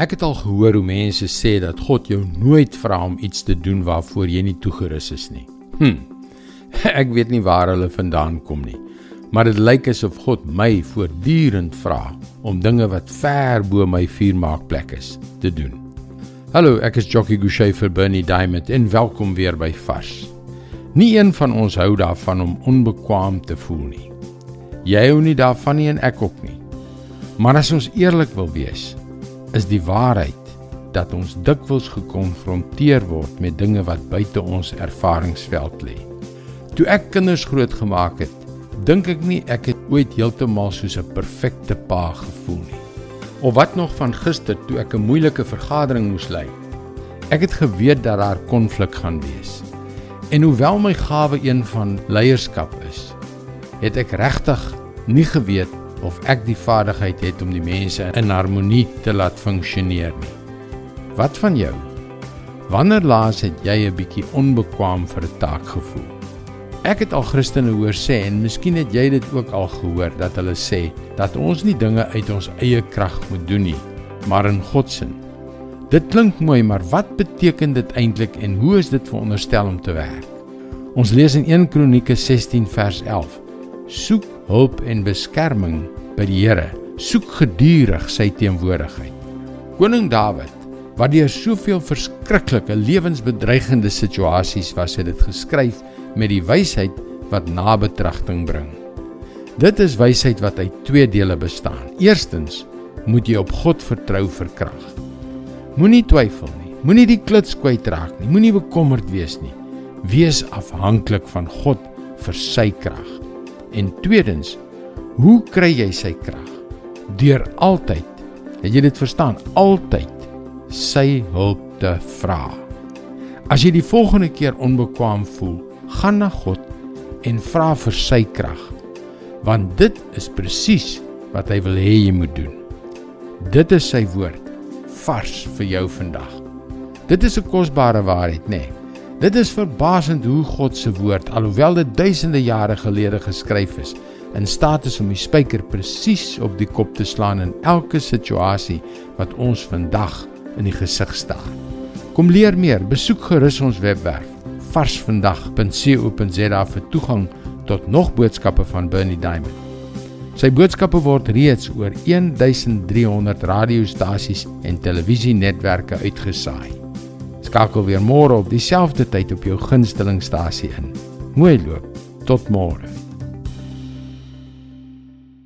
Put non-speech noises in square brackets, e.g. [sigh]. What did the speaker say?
Ek het al gehoor hoe mense sê dat God jou nooit vra om iets te doen waarvoor jy nie toegerus is nie. Hm. [laughs] Ek weet nie waar hulle vandaan kom nie, maar dit lyk asof God my voortdurend vra om dinge wat ver bo my vuurmaakplek is te doen. Hallo, ek is Jockey Gouchee vir Bernie Diamond en welkom weer by Vars. Nie een van ons hou daarvan om onbekwaam te voel nie. Jy hou nie daarvan nie en ek ook nie. Maar as ons eerlik wil wees, is die waarheid dat ons dikwels gekonfronteer word met dinge wat buite ons ervaringsveld lê. Toe ek kinders grootgemaak het, dink ek nie ek het ooit heeltemal soos 'n perfekte pa gevoel nie. Of wat nog van gister toe ek 'n moeilike vergadering moes lei. Ek het geweet dat daar konflik gaan wees. En hoewel my gawe een van leierskap is, het ek regtig nie geweet of ek die vaardigheid het om die mense in harmonie te laat funksioneer nie. Wat van jou? Wanneer laas het jy 'n bietjie onbekwaam vir 'n taak gevoel? Ek het al Christene hoor sê en miskien het jy dit ook al gehoor dat hulle sê dat ons nie dinge uit ons eie krag moet doen nie, maar in God se. Dit klink mooi, maar wat beteken dit eintlik en hoe is dit veronderstel om te werk? Ons lees in 1 Kronieke 16 vers 11 soek hulp en beskerming by die Here. Soek gedurig sy teenwoordigheid. Koning Dawid, wat deur soveel verskriklike lewensbedreigende situasies was, het dit geskryf met die wysheid wat nabetragting bring. Dit is wysheid wat uit twee dele bestaan. Eerstens moet jy op God vertrou vir krag. Moenie twyfel nie. Moenie die kluts kwytraak nie. Moenie bekommerd wees nie. Wees afhanklik van God vir sy krag. En tweedens, hoe kry jy sy krag? Deur altyd, het jy dit verstaan, altyd sy hulp te vra. As jy die volgende keer onbekwaam voel, gaan na God en vra vir sy krag. Want dit is presies wat hy wil hê jy moet doen. Dit is sy woord vars vir jou vandag. Dit is 'n kosbare waarheid, nê? Nee. Dit is verbasend hoe God se woord, alhoewel dit duisende jare gelede geskryf is, in staat is om die spyker presies op die kop te slaan in elke situasie wat ons vandag in die gesig staar. Kom leer meer, besoek gerus ons webwerf varsvandag.co.za vir toegang tot nog boodskappe van Bernie Diamond. Sy boodskappe word reeds oor 1300 radiostasies en televisienetwerke uitgesaai. Skakel weer môre op dieselfde tyd op jou gunstelingstasie in. Mooi loop. Tot môre.